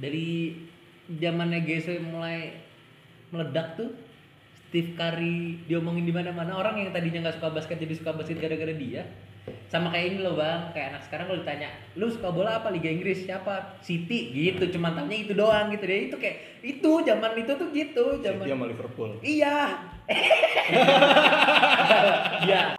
dari zamannya GSW mulai meledak tuh Steve Curry diomongin di mana-mana. Orang yang tadinya nggak suka basket jadi suka basket gara-gara dia. Sama kayak ini loh bang. Kayak anak sekarang kalau ditanya lu suka bola apa? Liga Inggris siapa? City gitu. Cuman tanya itu doang gitu deh. Itu kayak itu zaman itu tuh gitu zaman City sama Liverpool. iya. Iya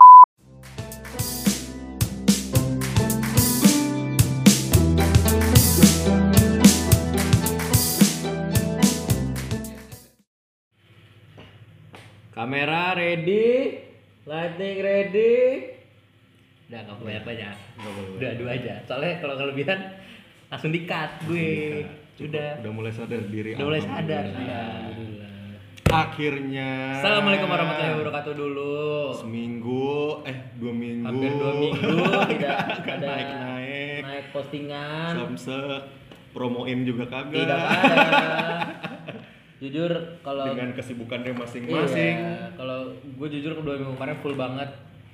kamera ready lighting ready udah nggak banyak banyak Nggak boleh. udah dua aja soalnya kalau kelebihan langsung di cut gue Cukup. udah Udah mulai sadar diri. udah mulai sadar ya Akhirnya. Assalamualaikum warahmatullahi wabarakatuh dulu Seminggu, eh dua minggu. hampir dua minggu tidak ada naik-naik. naik postingan Samsek, promoin juga kagak. tidak ada jujur kalau Dengan kesibukannya masing-masing. Iya, kalau gue jujur kedua minggu kemarin full banget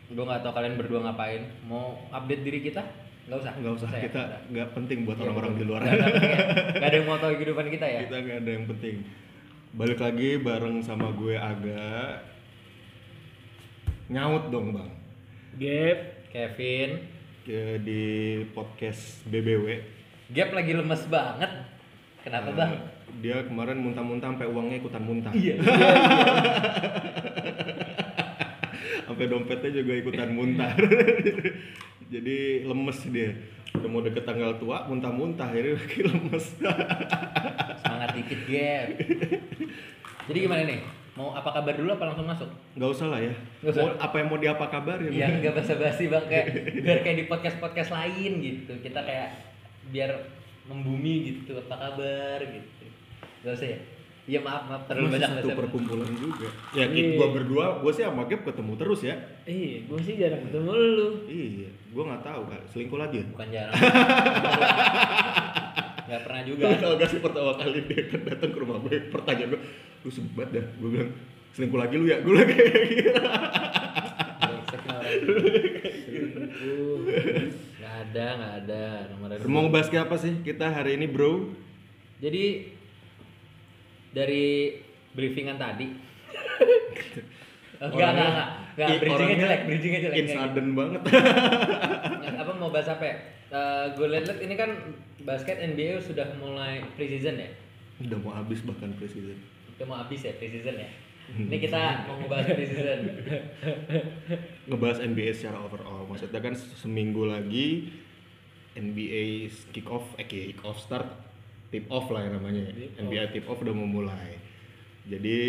gue nggak tahu kalian berdua ngapain mau update diri kita nggak usah Nggak usah, ya? kita Nggak. penting buat Iya, orang-orang betul. di luar. Nggak ada ya? Ada yang mau tahu kehidupan kita ya kita nggak ada yang penting. Balik lagi bareng sama gue Aga. Nyaut dong bang. Gap Kevin Ke- di podcast BBW. Gap lagi lemes banget kenapa Eh, bang Dia kemarin muntah-muntah sampai uangnya ikutan muntah. iya sampai dompetnya juga ikutan muntah. Jadi lemes dia. Udah mau deket tanggal tua, muntah-muntah akhirnya lagi lemes. semangat dikit Gap jadi gimana nih mau apa kabar dulu apa langsung masuk Nggak usah lah ya. Usah. Mau, apa yang mau diapa kabarin? yang nggak basa-basi bang kayak biar kayak di podcast podcast lain gitu kita kayak biar membumi gitu apa kabar gitu gak usah ya iya maaf maaf terlalu Masih banyak satu bahasa- perkumpulan juga. Ya, Iya. kita gua berdua, gua sih sama Gap ketemu terus ya. Iya, gue sih jarang ketemu lu. Iya, gua nggak tahu kan selingkuh lagi ya. bukan jarang nggak pernah juga Gua tau gak sih pertama kali dia kan datang ke rumah gue, pertanyaan gue, lu sebat dah. Gue bilang, selingkuh lagi lu ya? Gue bilang kayak gitu. Selingkuh. Ada nggak ada nomor Mau ngebahas kayak apa sih kita hari ini bro? jadi dari briefingan tadi Enggak, enggak, enggak, enggak, bridgingnya jelek, bridgingnya jelek In sudden banget. Apa mau bahas apa ya? gue liat-liat ini kan basket NBA sudah mulai preseason ya Udah mau habis bahkan presiden. udah mau habis ya preseason ya ini kita mau ngebahas preseason Ngebahas NBA secara overall. Maksudnya kan seminggu lagi NBA kick off, eh kick off start, tip off lah yang namanya. NBA tip off udah mau mulai. Jadi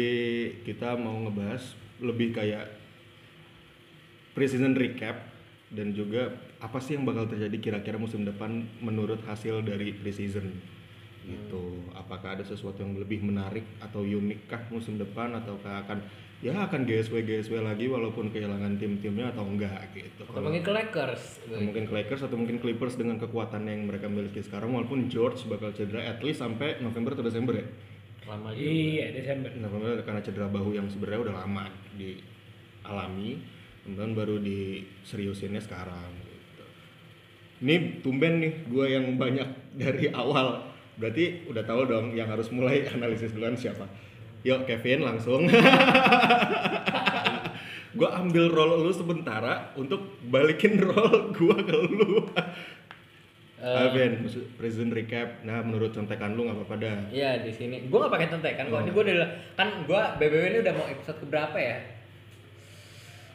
kita mau ngebahas lebih kayak preseason recap dan juga apa sih yang bakal terjadi kira-kira musim depan menurut hasil dari preseason gitu. Apakah ada sesuatu yang lebih menarik atau unik kah musim depan ataukah akan ya akan GSW GSW lagi walaupun kehilangan tim-timnya atau enggak gitu. Atau Kalau- mungkin ke Lakers atau mungkin ke Lakers atau mungkin Clippers dengan kekuatan yang mereka miliki sekarang walaupun George bakal cedera at least sampai November atau Desember ya? Lama juga. Iya, Desember. November karena cedera bahu yang sebenarnya udah lama dialami kemudian baru diseriusinnya sekarang gitu. ini tumben nih gue yang banyak dari awal berarti udah tahu dong yang harus mulai analisis duluan siapa yuk Kevin langsung gue ambil role lu sementara untuk balikin role gue ke lu Eh, Kevin present recap nah menurut contekan lu nggak apa-apa dah Iya di sini. Gue gak pakai contekan kok. Ini gue udah kan gue BBW ini udah mau episode keberapa ya?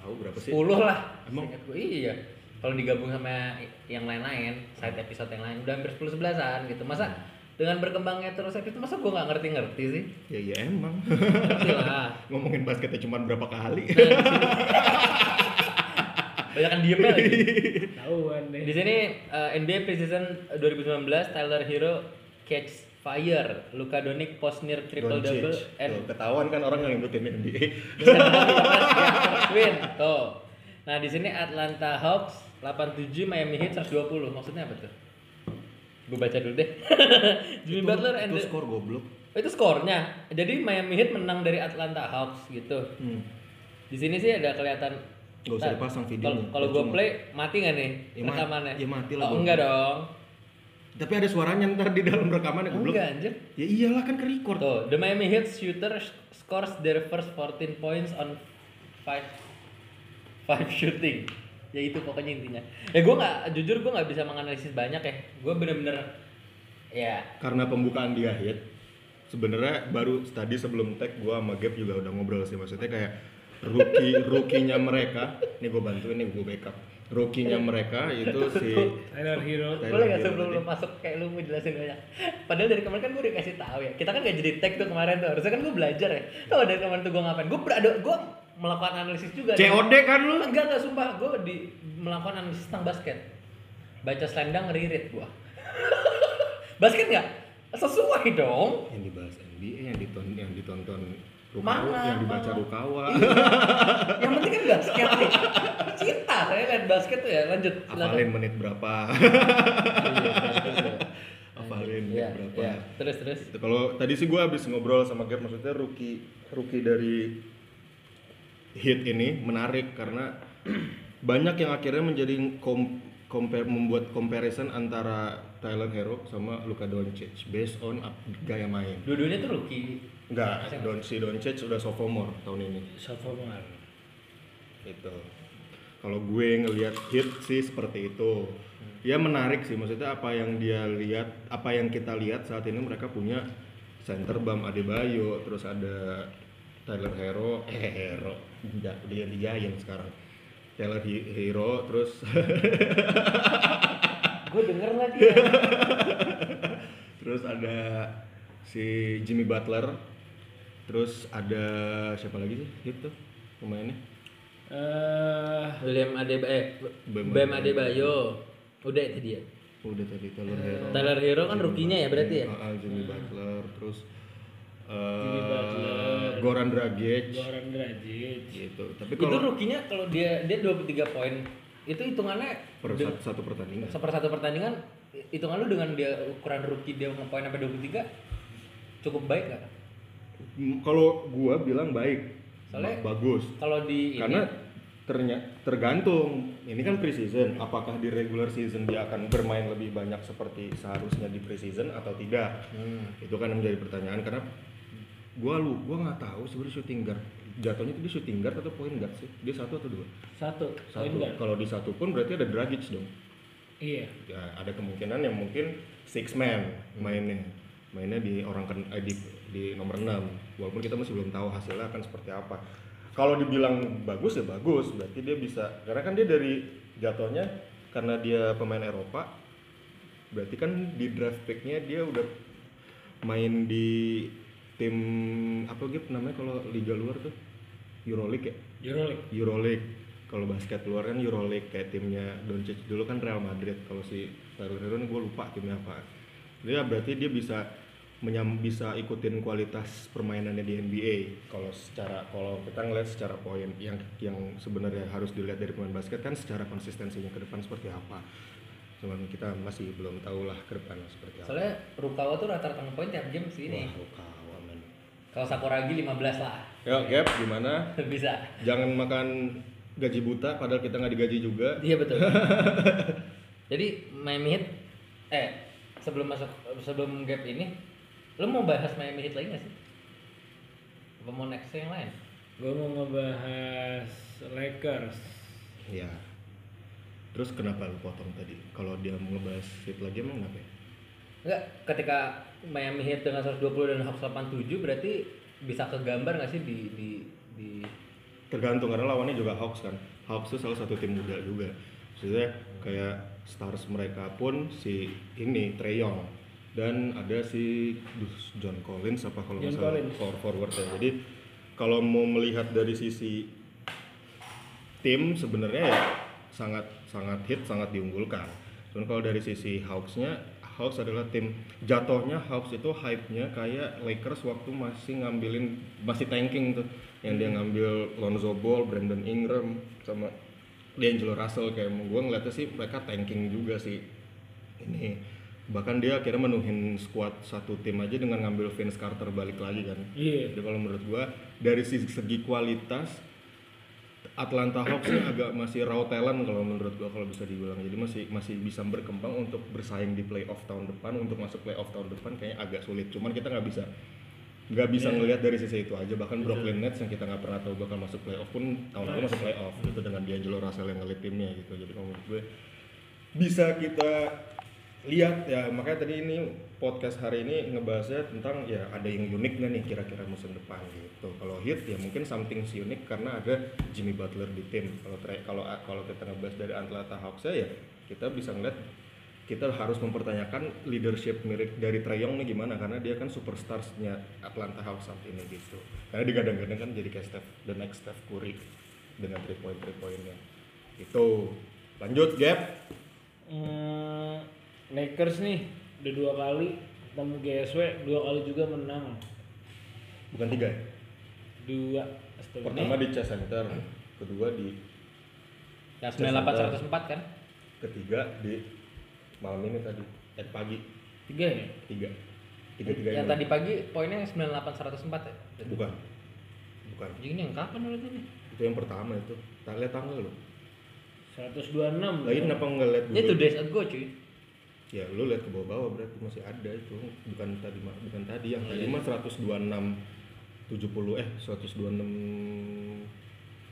tahu berapa sih 10 lah. Emang? Gua, iya. Kalau digabung sama yang lain-lain, side episode yang lain udah hampir 10 11-an gitu. Masa dengan berkembangnya terus itu masa gue gak ngerti-ngerti sih? ya ya emang Ngerti lah. ngomongin basketnya cuma berapa kali Banyak kan diemnya lagi. Tahuan deh. Di sini eh, NBA preseason 2019 Tyler Hero catch fire, Luka Doncic post near triple Doncic. double Tuh, and ketahuan kan orang yang ngikutin NBA Win tuh. Nah di sini Atlanta Hawks 87 Miami Heat 120 maksudnya apa tuh? Gue baca dulu deh. Jimmy Itu- Butler and itu the- skor goblok Oh, itu skornya. Jadi Miami Heat menang dari Atlanta Hawks gitu. hmm. Di sini sih ada kelihatan. Gak usah dipasang Kalau videonya, kalau gue play mati nggak nih Ya, ma- rekamannya? ya mati lah Oh enggak dong. Tapi ada suaranya ntar di dalam rekaman ya goblok. Enggak anjir. Ya iyalah kan ke record. Tuh, the Miami Heat shooter sh- scores their first 14 points on 5 5 shooting. Ya itu pokoknya intinya. Ya gue nggak jujur gue nggak bisa menganalisis banyak ya. Gue bener-bener ya Karena pembukaan dia hit. Sebenarnya baru tadi sebelum tag gua sama Gap juga udah ngobrol sih maksudnya kayak rookie rookie-nya mereka. Nih gue bantuin nih gue backup. Rookie-nya mereka itu si Tyler Hero. Boleh nggak Hero sebelum lu masuk kayak lu mau jelasin banyak. Padahal dari kemarin kan gue udah kasih tahu ya. Kita kan gak jadi tag tuh kemarin tuh. Harusnya kan gue belajar ya. Tuh dari kemarin tuh gue ngapain? Gue berada gue melakukan analisis juga. COD kan lu? Enggak enggak sumpah gue di melakukan analisis tentang basket. Baca selendang ririt gua. basket nggak? Sesuai dong. Yang dibahas NBA yang ditonton yang ditonton Mana? Rukawa, yang dibaca Mana? Rukawa. Yang penting kan basket nih. Cinta saya lihat basket tuh ya. Lanjut. Hafalin menit berapa? Iya, iya, Iya, menit berapa? iya. Terus terus. Kalau tadi sih gua habis ngobrol sama Gap maksudnya rookie rookie dari hit ini menarik karena banyak yang akhirnya menjadi kom, compare membuat comparison antara Tyler Hero sama Luka Doncic based on gaya main. Dua-duanya tuh rookie. Enggak, Don si Doncic udah sophomore tahun ini. Sophomore. Itu. Kalau gue ngelihat hit sih seperti itu. Ya menarik sih maksudnya apa yang dia lihat, apa yang kita lihat saat ini mereka punya center Bam Adebayo, terus ada Tyler Hero, eh Hero, dia dia digayin sekarang. Hi- Hero, terus Gue denger lagi. terus ada si Jimmy Butler, terus ada siapa lagi sih hit tuh pemainnya? Eh, William Adebayo. Eh, Bam Bam Adebayo. Adebayo. Udah itu dia. Udah tadi Tyler Hero. Tyler Hero kan rookie-nya ya berarti ya? Ah, ah, Jimmy Butler, terus eh, Butler. Goran Dragic Goran Dragic. gitu. Tapi Itu kalau rookie-nya kalau dia dia 23 poin itu hitungannya per satu, satu pertandingan. seper satu pertandingan hitungan lu dengan dia ukuran rookie dia ngepoin sampai 23 cukup baik? Mm, Kalau gua bilang baik. Soalnya- Ba- bagus. Kalau di Karena ini ternyata tergantung. Ini kan preseason. Apakah di regular season dia akan bermain lebih banyak seperti seharusnya di preseason atau tidak? Hmm. Itu kan menjadi pertanyaan karena gua lu gua nggak tahu sebenarnya shooting guard. Jatuhnya itu dia shooting guard atau point guard sih? Dia satu atau dua? Satu. satu. kalau di satu pun berarti ada Dragic dong. Iya. ya ada kemungkinan yang mungkin six man mainnya. Mainnya di orang ken- eh, di, di nomor 6 walaupun kita masih belum tahu hasilnya akan seperti apa. Kalau dibilang bagus ya bagus. Berarti dia bisa karena kan dia dari jatuhnya karena dia pemain Eropa berarti kan di draft picknya dia udah main di tim apa gitu namanya kalau liga luar tuh? Euroleague ya? Euroleague. Euroleague. Kalau basket luar kan Euroleague kayak timnya Doncic. Dulu kan Real Madrid. Kalau si Tyler Hero gue lupa timnya apa. Dia berarti dia bisa menyam bisa ikutin kualitas permainannya di NBA kalau secara kalau kita ngeliat secara poin yang yang sebenarnya harus dilihat dari pemain basket kan secara konsistensinya ke depan seperti apa. Cuman kita masih belum tahu lah ke depan seperti apa. Soalnya Rukawa tuh rata-rata ngepoin tiap game sih ini. Wah, Rukawa. Kalau Sakuragi 15 lah. Yuk, Gap, gimana? Bisa. Jangan makan gaji buta, padahal kita nggak digaji juga. Iya betul. Jadi Heat eh sebelum masuk sebelum gap ini lu mau bahas Miami Heat lagi gak sih? Apa mau next yang lain? Gue mau ngebahas Lakers. Iya. Terus kenapa lu potong tadi? Kalau dia mau ngebahas fit lagi emang kenapa ya? Enggak, ketika Miami Heat dengan 120 dan Hawks 87 berarti bisa kegambar gak sih di di di Tergantung karena lawannya juga Hawks kan. Hawks itu salah satu tim muda juga. Maksudnya kayak stars mereka pun si ini Trey Young dan ada si John Collins apa kalau nggak salah Collins. for forward ya. Jadi kalau mau melihat dari sisi tim sebenarnya ya sangat sangat hit sangat diunggulkan. Cuman kalau dari sisi Hawks-nya Hawks adalah tim. Jatuhnya Hawks itu hype-nya kayak Lakers waktu masih ngambilin masih tanking tuh. Yang dia ngambil Lonzo Ball, Brandon Ingram sama D'Angelo Russell. Kayak gue ngeliatnya sih mereka tanking juga sih. Ini bahkan dia akhirnya menuhin squad satu tim aja dengan ngambil Vince Carter balik lagi kan. Iya. jadi kalau menurut gua dari segi kualitas Atlanta Hawks ini agak masih raw talent kalau menurut gua kalau bisa dibilang. Jadi masih masih bisa berkembang untuk bersaing di playoff tahun depan. Untuk masuk playoff tahun depan kayaknya agak sulit. Cuman kita nggak bisa nggak bisa ngelihat dari sisi itu aja. Bahkan Brooklyn Nets yang kita nggak pernah tahu bakal masuk playoff pun tahun lalu masuk playoff gitu dengan D'Angelo Russell yang ngelit timnya gitu. Jadi kalau menurut gue bisa kita lihat ya makanya tadi ini podcast hari ini ngebahasnya tentang ya ada yang unik nggak nih kira-kira musim depan gitu. Kalau hit ya mungkin something si unik karena ada Jimmy Butler di tim. Kalau kalau kalau kita ngebahas dari Atlanta Hawks ya kita bisa ngeliat kita harus mempertanyakan leadership mirip dari Trae Young nih gimana karena dia kan superstarsnya Atlanta Hawks saat ini gitu. Karena digadang-gadang kan jadi kayak Steph the next Steph Curry dengan three point three pointnya. Itu lanjut Gap. Hmm, Lakers nih udah dua kali ketemu GSW dua kali juga menang. Bukan tiga ya? dua. Astaga. pertama di Chase Center kedua di Yang 98 104 kan? ketiga di malam ini tadi eh pagi. Tiga ya? Tiga. Tiga tiga Yang tadi pagi poinnya 98 104 ya? bukan. Bukan. Anjing ini yang kapan berarti nih? itu yang pertama itu. Tak lihat tanggal lo 126 lagi kenapa nggak lihat Itu dulu? days ago cuy. Ya lu lihat ke bawah-bawah berarti masih ada itu. Bukan tadi bukan tadi yang Oh, tadi iya. mah 126 70 eh 126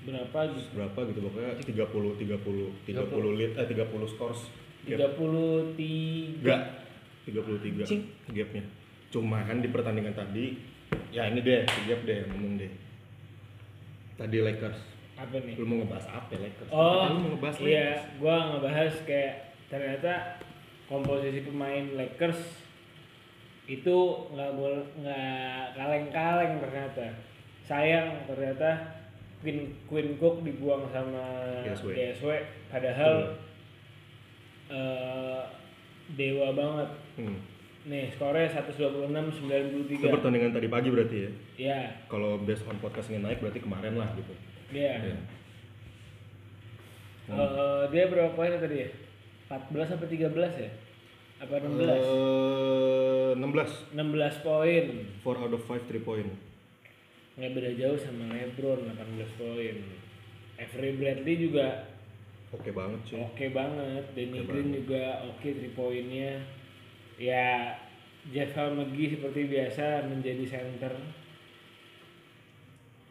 berapa gitu? Berapa gitu pokoknya 30 30 30 lit eh 30 scores. Gap. 33 enggak 33 Cing. gapnya. Cuma kan di pertandingan tadi ya ini deh gap deh ngomong deh. Tadi Lakers. Apa nih? Lu mau ngebahas apa Lakers? Oh, lu mau ngebahas iya, Lakers? gua ngebahas kayak ternyata komposisi pemain Lakers itu nggak boleh nggak kaleng-kaleng ternyata. Sayang ternyata Queen Queen Cook dibuang sama GSW. GSW, padahal eh, dewa banget. hmm. Nih, skornya 126 itu 93. pertandingan tadi pagi berarti ya Ya, kalau based on podcast ini naik berarti kemarin lah gitu dia. Iya. Eh, dia berapa poin tadi ya? 14 sampai 13 ya? Apa 16? Eh, 16 16 poin. 4 out of 5 3 point Nggak beda jauh sama LeBron 18 poin. Avery Bradley juga oke banget sih oke banget. Danny Oke Green banget. juga oke 3 poinnya. Ya Jeff McGee seperti biasa menjadi center.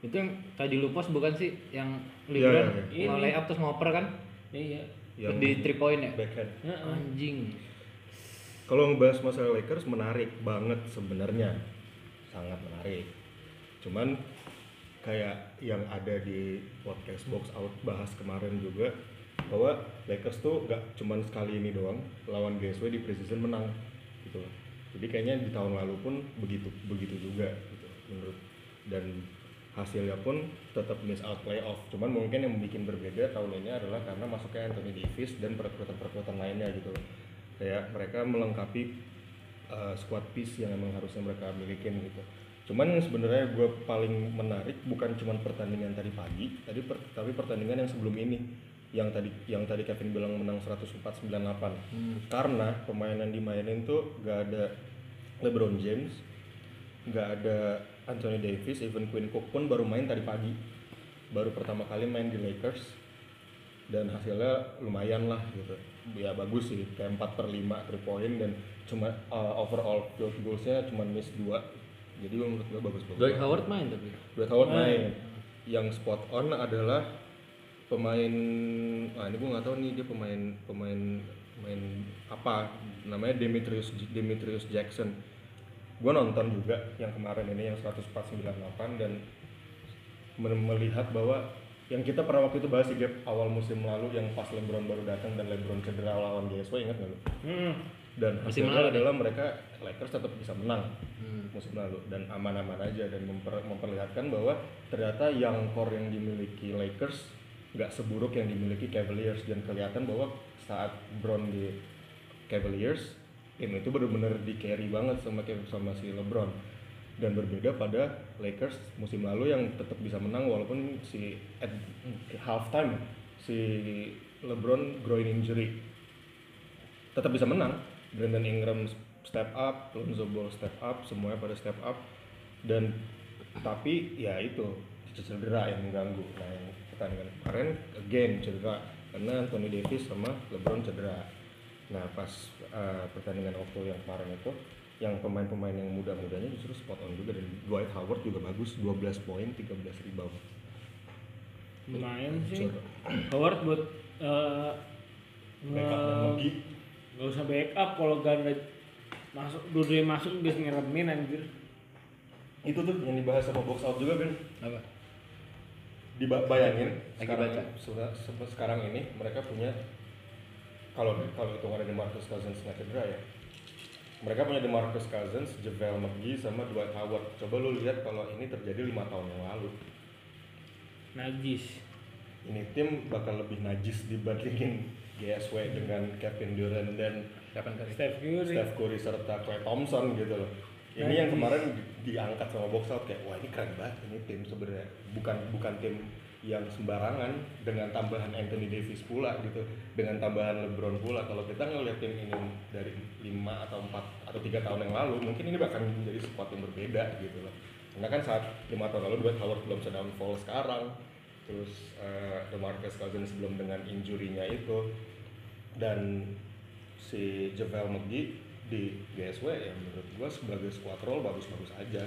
Itu yang tadi lu post bukan sih yang Iya, LeBron iya, iya. mau layup terus ngoper kan? Iya. Yang Di 3 point ya? backhand Heeh. Anjing. Kalau ngebahas masalah Lakers menarik banget sebenarnya, sangat menarik. Cuman kayak yang ada di podcast box out bahas kemarin juga bahwa Lakers tuh gak cuman sekali ini doang lawan GSW di preseason menang gitu loh. Jadi kayaknya di tahun lalu pun begitu begitu juga gitu menurut dan hasilnya pun tetap miss out playoff. Cuman mungkin yang bikin berbeda tahun ini adalah karena masuknya Anthony Davis dan perkuatan-perkuatan lainnya gitu. Kayak mereka melengkapi uh, squad piece yang emang harusnya mereka milikin gitu. Cuman yang sebenarnya gue paling menarik bukan cuman pertandingan tadi pagi, tadi per- tapi pertandingan yang sebelum ini yang tadi yang tadi Kevin bilang menang 104-98 karena pemain yang dimainin tuh gak ada LeBron James nggak ada Anthony Davis, even Quinn Cook pun baru main tadi pagi baru pertama kali main di Lakers dan hasilnya lumayan lah gitu ya bagus sih kayak 4 per 5 3 point dan cuma uh, overall field goalsnya cuma miss 2 jadi menurut gue bagus bagus Dwight Howard main tapi. Dwight Howard Main. main. Yang spot on adalah pemain, ah ini gue nggak tahu nih dia pemain pemain pemain apa namanya Demetrius Demetrius Jackson. Gue nonton juga yang kemarin ini yang 104.98 dan melihat bahwa yang kita pernah waktu itu bahas di gap awal musim lalu yang pas LeBron baru datang dan LeBron cedera lawan GSW ingat nggak lu? Hmm. Dan hasilnya adalah mereka Lakers tetap bisa menang Hmm. musim lalu dan aman-aman aja dan memper- memperlihatkan bahwa ternyata yang core yang dimiliki Lakers nggak seburuk yang dimiliki Cavaliers dan kelihatan bahwa saat Brown di Cavaliers tim itu benar-benar di carry banget sama sama si LeBron dan berbeda pada Lakers musim lalu yang tetap bisa menang walaupun si at halftime si LeBron groin injury tetap bisa menang. Brandon Ingram step up, Lonzo Ball step up, semuanya pada step up dan tapi ya itu cedera yang mengganggu. Nah, yang pertandingan kemarin again cedera karena Anthony Davis sama LeBron cedera. Nah, pas eh, pertandingan waktu yang kemarin itu yang pemain-pemain yang muda-mudanya justru spot on juga dan Dwight Howard juga bagus 12 poin 13 rebound. lumayan sih. Howard buat eh, Backupnya nge- nggak usah backup kalau ganda masuk dua masuk bisa ngeremin anjir Itu tuh yang dibahas sama box out juga Ben. Apa? Dibayangin Lagi sekarang, baca. sekarang ini mereka punya kalau kalau hitungannya DeMarcus Cousins nggak cedera ya mereka punya DeMarcus Cousins, JaVale McGee sama Dwight Howard. Coba lu lihat kalau ini terjadi lima tahun yang lalu. najis Ini tim bakal lebih najis dibandingin GSW dengan Kevin Durant dan Kapan kali? Steph Curry Steph Curry serta Klay Thompson gitu loh. Ini Najis. yang kemarin di- diangkat sama box out kayak wah ini keren banget ini tim sebenarnya bukan bukan tim yang sembarangan dengan tambahan Anthony Davis pula gitu dengan tambahan LeBron pula. Kalau kita ngeliat tim ini dari 5 atau 4 atau tiga tahun yang lalu mungkin ini bahkan menjadi sesuatu yang berbeda gitu loh. Karena kan saat lima tahun lalu Dwight Howard belum sedang fall sekarang. Terus eh, DeMarcus Cousins belum dengan injurinya itu. Dan si JaVale McGee di GSW ya menurut gua sebagai squad role bagus-bagus aja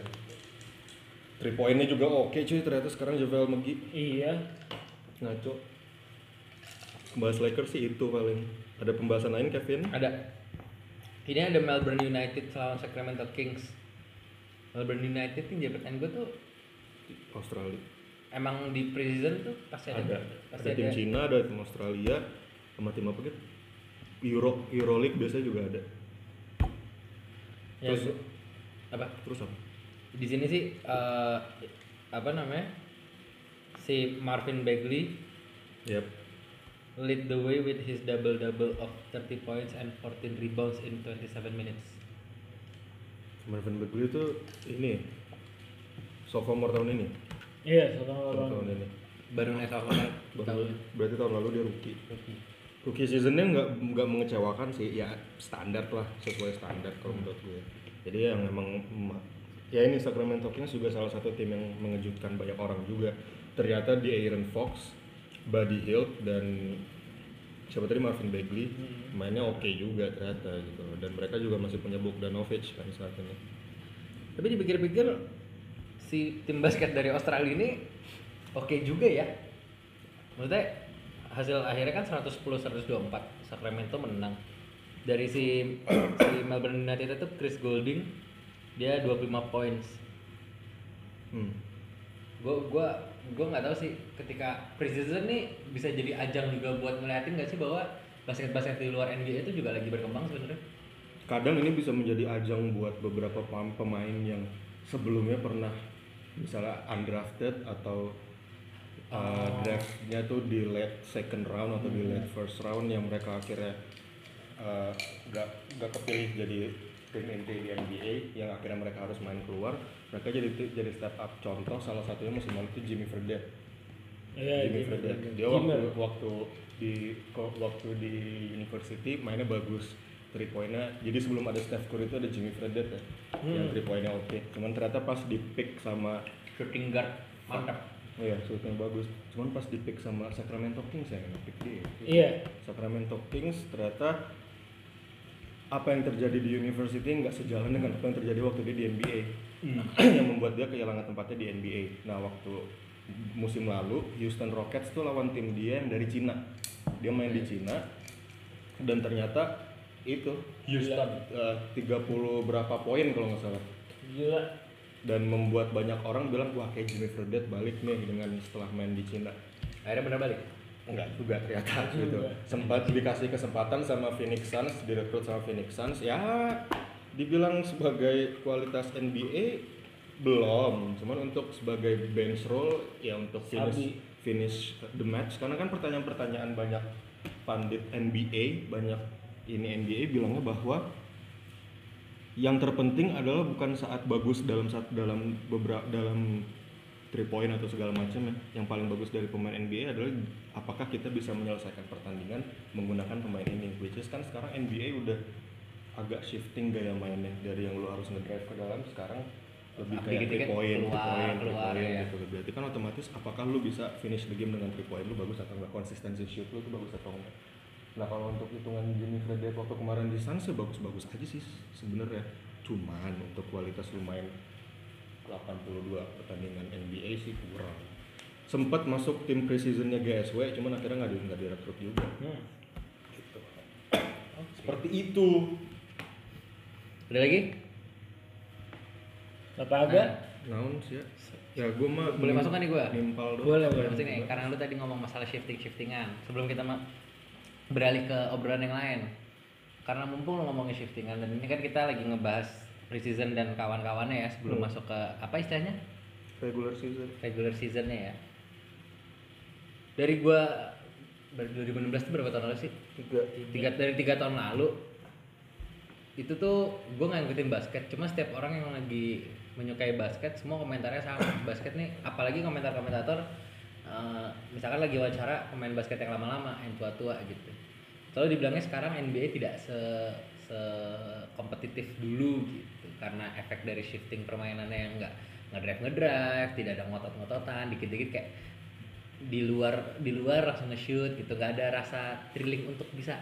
three pointnya juga oke cuy. Ternyata sekarang JaVale McGee iya. Ngaco. Bahas Lakers sih itu paling. Ada pembahasan lain Kevin? Ada. Ini ada Melbourne United lawan Sacramento Kings. Melbourne United ini jabatan gue tuh Australia. Emang di preseason tuh pasti ada, ada. Pasti ada tim Cina ada tim Australia sama tim apa gitu? Euro Euroleague biasanya juga ada. Ya, Terus- apa? terus apa Di sini sih eh, apa namanya? Si Marvin Bagley Yap. lead the way with his double-double of 30 points and 14 rebounds in 27 minutes. Marvin Bagley itu ini sophomore tahun ini iya satu tahun, tahun ini Baru naik sophomore tahun. berarti tahun lalu dia rookie rookie seasonnya nggak nggak mengecewakan sih ya standar lah sesuai standar kalau menurut gue jadi yang emang ma- ya ini Sacramento Kings juga salah satu tim yang mengejutkan banyak orang juga ternyata di Aaron Fox Buddy Hield dan siapa tadi Marvin Bagley mainnya oke juga ternyata gitu loh. dan mereka juga masih punya Bogdanovic kan saat ini Tapi dipikir-pikir si tim basket dari Australia ini oke juga ya. Maksudnya hasil akhirnya kan 110 124 Sacramento menang. Dari si si Melbourne United itu Chris Golding dia 25 points. hmm. Gue gua gua nggak tahu sih ketika preseason nih bisa jadi ajang juga buat ngeliatin nggak sih bahwa basket-basket di luar NBA itu juga lagi berkembang sebenarnya. kadang ini bisa menjadi ajang buat beberapa pem- pemain yang sebelumnya pernah misalnya undrafted atau uh, draftnya tuh di late second round atau di late first round yang mereka akhirnya uh, gak gak kepilih jadi tim inti di NBA yang akhirnya mereka harus main keluar. Mereka jadi jadi step up. Contoh salah satunya musim lalu itu Jimmy Fredette. Iya Jimmy Jimmy Fredette. Dia waktu waktu di waktu di university mainnya bagus. Three pointnya jadi sebelum ada Steph Curry itu ada Jimmy Fredette ya yang Hmm. three pointnya oke. Cuman ternyata pas di pick sama Shooting guard mantap. oh ya shootnya bagus. Cuman pas di pick sama Sacramento Kings ya yang pick dia. Iya. Sacramento Kings ternyata apa yang terjadi di university nggak sejalan dengan apa yang terjadi waktu dia di NBA yang membuat dia kehilangan tempatnya di NBA. Nah waktu musim lalu Houston Rockets tuh lawan tim dia yang dari Cina. Dia main di Cina dan ternyata itu Houston. eh, 30 berapa poin kalau nggak salah gila dan membuat banyak orang bilang wah kayak Jimmy Fredette balik nih dengan setelah main di Cina. Akhirnya bener balik. Enggak juga ternyata gitu. Sempat dikasih kesempatan sama Phoenix Suns, direkrut sama Phoenix Suns. Ya dibilang sebagai kualitas NBA belum, cuman untuk sebagai bench role ya untuk finish Sabi. finish the match karena kan pertanyaan-pertanyaan banyak pandit NBA, banyak ini NBA bilangnya bahwa yang terpenting adalah bukan saat bagus dalam saat dalam beberapa dalam three point atau segala macam ya. Yang paling bagus dari pemain NBA adalah apakah kita bisa menyelesaikan pertandingan menggunakan pemain ini. Which is kan sekarang NBA udah agak shifting gaya mainnya dari yang lu harus ngedrive ke dalam sekarang lebih kayak three point, three point, three point ya. gitu. Berarti kan otomatis apakah lu bisa finish the game dengan three point lu bagus atau enggak konsistensi shoot lu tuh bagus atau enggak. Nah kalau untuk hitungan Jimmy Fredette waktu kemarin di Suns ya bagus-bagus aja sih sebenarnya. Cuman untuk kualitas lu main 82 pertandingan NBA sih kurang. Sempat masuk tim preseasonnya GSW, cuman akhirnya nggak di nggak direkrut juga. Hmm. Gitu. Seperti itu. Ada lagi? Apa agak? Naon sih ya? Ya gue mah Boleh masuk kan nih gua? Nimpal doang. Boleh, Boleh masuk nih, karena lu tadi ngomong masalah shifting-shiftingan. Sebelum kita beralih ke obrolan yang lain. Karena mumpung lu ngomongin shiftingan dan ini kan kita lagi ngebahas preseason dan kawan-kawannya ya sebelum Hmm. masuk ke apa istilahnya? Regular season. regular seasonnya ya. Dari gua dari 2016 itu berapa tahun lalu sih? Tiga. tiga dari tiga tahun lalu itu tuh gue nggak ngikutin basket cuma setiap orang yang lagi menyukai basket semua komentarnya sama basket nih apalagi komentar komentator eh, misalkan lagi wawancara pemain basket yang lama-lama yang tua-tua gitu selalu dibilangnya sekarang NBA tidak se se kompetitif dulu gitu karena efek dari shifting permainannya yang nggak ngedrive ngedrive tidak ada ngotot-ngototan dikit-dikit kayak di luar di luar langsung nge-shoot gitu nggak ada rasa thrilling untuk bisa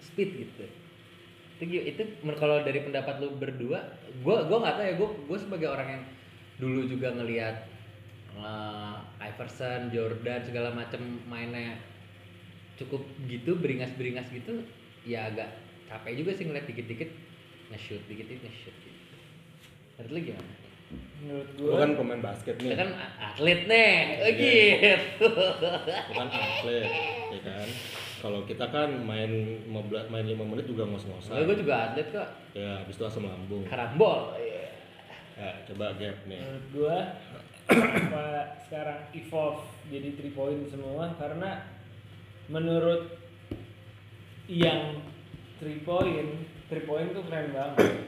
speed gitu itu itu kalau dari pendapat lu berdua gue gue nggak tahu ya gue gue sebagai orang yang dulu juga ngelihat eh, Iverson Jordan segala macam mainnya cukup gitu beringas-beringas gitu ya agak capek juga sih ngeliat dikit-dikit nge-shoot dikit-dikit nge-shoot gitu. Menurut lu gimana? Menurut gua kan pemain basket nih. Kita kan atlet nih, oh Iya. gitu. Lu kan atlet, ya kan. Kalau kita kan main 15 main 5 menit juga ngos-ngosan. gue juga atlet kok, Ya, habis itu asam lambung. karambol. Iya. Ya, coba gap nih. menurut gua apa sekarang evolve jadi three point semua karena menurut yang three point three point tuh keren banget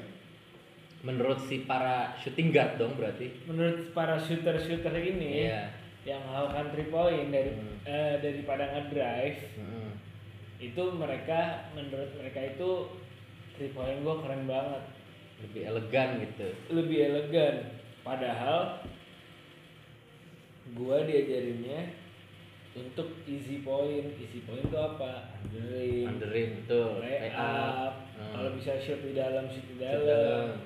Menurut si para shooting guard dong berarti. menurut para shooter shooter ini Iya. yang melakukan three point dari Hmm. eh, daripada ngedrive Mm-mm. itu mereka menurut mereka itu three point gua keren banget Lebih elegan gitu. lebih elegan padahal gua diajarinnya untuk easy point easy point itu apa undering Underin betul. lay up Hmm. kalau bisa shoot di dalam shoot di dalam.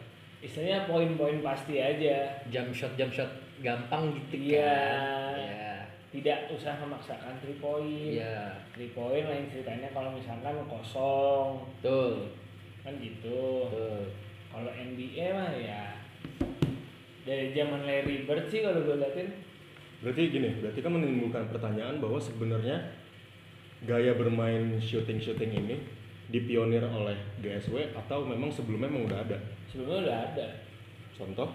Istilahnya poin-poin pasti aja Jump shot jump shot gampang gitu Iya. kan. Iya. tidak usah memaksakan three point Iya. three point lain ceritanya kalau misalkan kosong Betul. kan gitu Betul. kalau NBA mah ya dari zaman Larry Bird sih kalau gue liatin Berarti gini, berarti kan menimbulkan pertanyaan bahwa sebenarnya gaya bermain shooting-shooting ini dipionir oleh GSW atau memang sebelumnya memang udah ada. sebelumnya udah ada Contoh,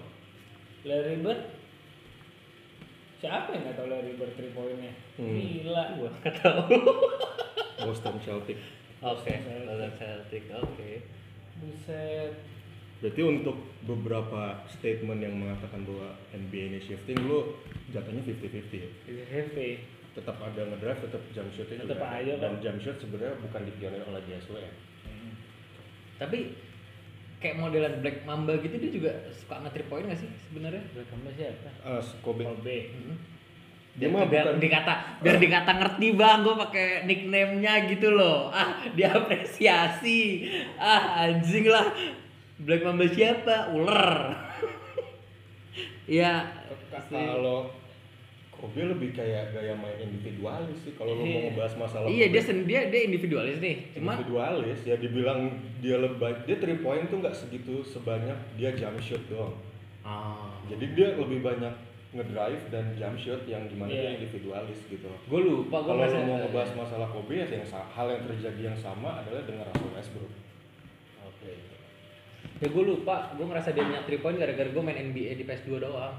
Larry Bird siapa yang nggak tahu Larry Bird three pointnya Hmm. gila Gua nggak tahu. Boston Celtic. Oke, Boston Celtic. Oke. buset Berarti untuk beberapa statement yang mengatakan bahwa NBA ini shifting, lu jatuhnya 50-50 ya? heavy Tetap ada ngedrive, tetap jump shotnya Tetap juga ada. aja, Dan jump shot sebenarnya bukan dipionir oleh GSW ya? Tapi kayak modelan Black Mamba gitu dia juga suka nge point gak sih sebenarnya? Black Mamba siapa? Uh, Kobe. Kobe. Mm-hmm. Dia Biar, mah biar bukan- dikata biar dikata ngerti bang. Gue pakai nickname-nya gitu loh. Ah diapresiasi. Ah anjing lah. Black Mamba siapa? Ular. Ya Kalau Kobe lebih kayak gaya main individualis sih. Kalau mau Iya. ngebahas masalah iya dia sen- dia dia individualis nih. Cuma individualis ya dibilang dia lebih dia three point tuh nggak segitu sebanyak dia jump shot doang. Ah. Jadi dia lebih banyak ngedrive dan jump shot yang di mana Iya. dia individualis gitu. Gue lupa gue kalau mau ngebahas masalah Kobe ya yang hal yang terjadi yang sama adalah dengan Russell Westbrook. Oke. Ya gue lupa gue ngerasa dia punya 3 point gara-gara gue main NBA di PS2 doang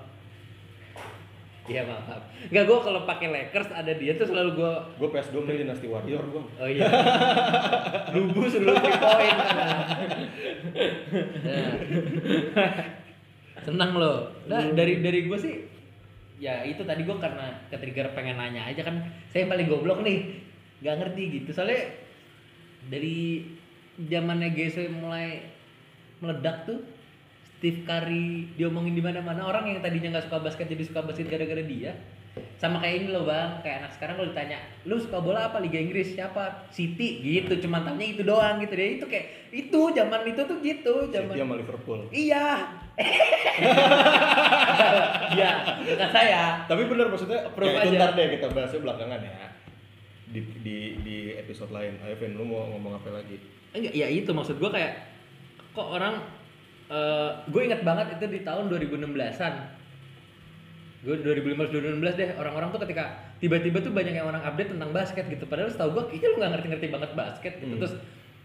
Iya maaf. Enggak gue kalau pakai Lakers ada dia tuh selalu gue gue PS2 main Dynasty Warrior gue Oh iya. Lubus dulu three point. Nah. Senang loh. Nah, dari dari gue sih ya itu tadi gue karena ketrigger pengen nanya aja kan saya yang paling goblok nih nggak ngerti gitu soalnya dari zamannya GSW mulai meledak tuh Steve Curry diomongin di mana-mana orang yang tadinya nggak suka basket jadi suka basket gara-gara dia. Sama kayak ini loh bang. Kayak anak sekarang kalau ditanya lu suka bola apa? Liga Inggris siapa? City gitu. Cuman tanya itu doang gitu deh. Itu kayak itu zaman itu tuh gitu zaman City sama Liverpool. Iya. Iya bukan saya. Tapi bener maksudnya Approve ya, itu aja. ntar deh kita bahasnya belakangan ya. Di di di episode lain. Ayo Vin lu mau ngomong apa lagi? Enggak ya itu maksud gua kayak kok orang eh gue ingat banget itu di tahun 2016an gue 2015 2016 deh orang-orang tuh ketika tiba-tiba tuh banyak yang orang update tentang basket gitu. Padahal setahu gue kayaknya lu nggak ngerti-ngerti banget basket gitu. Hmm. terus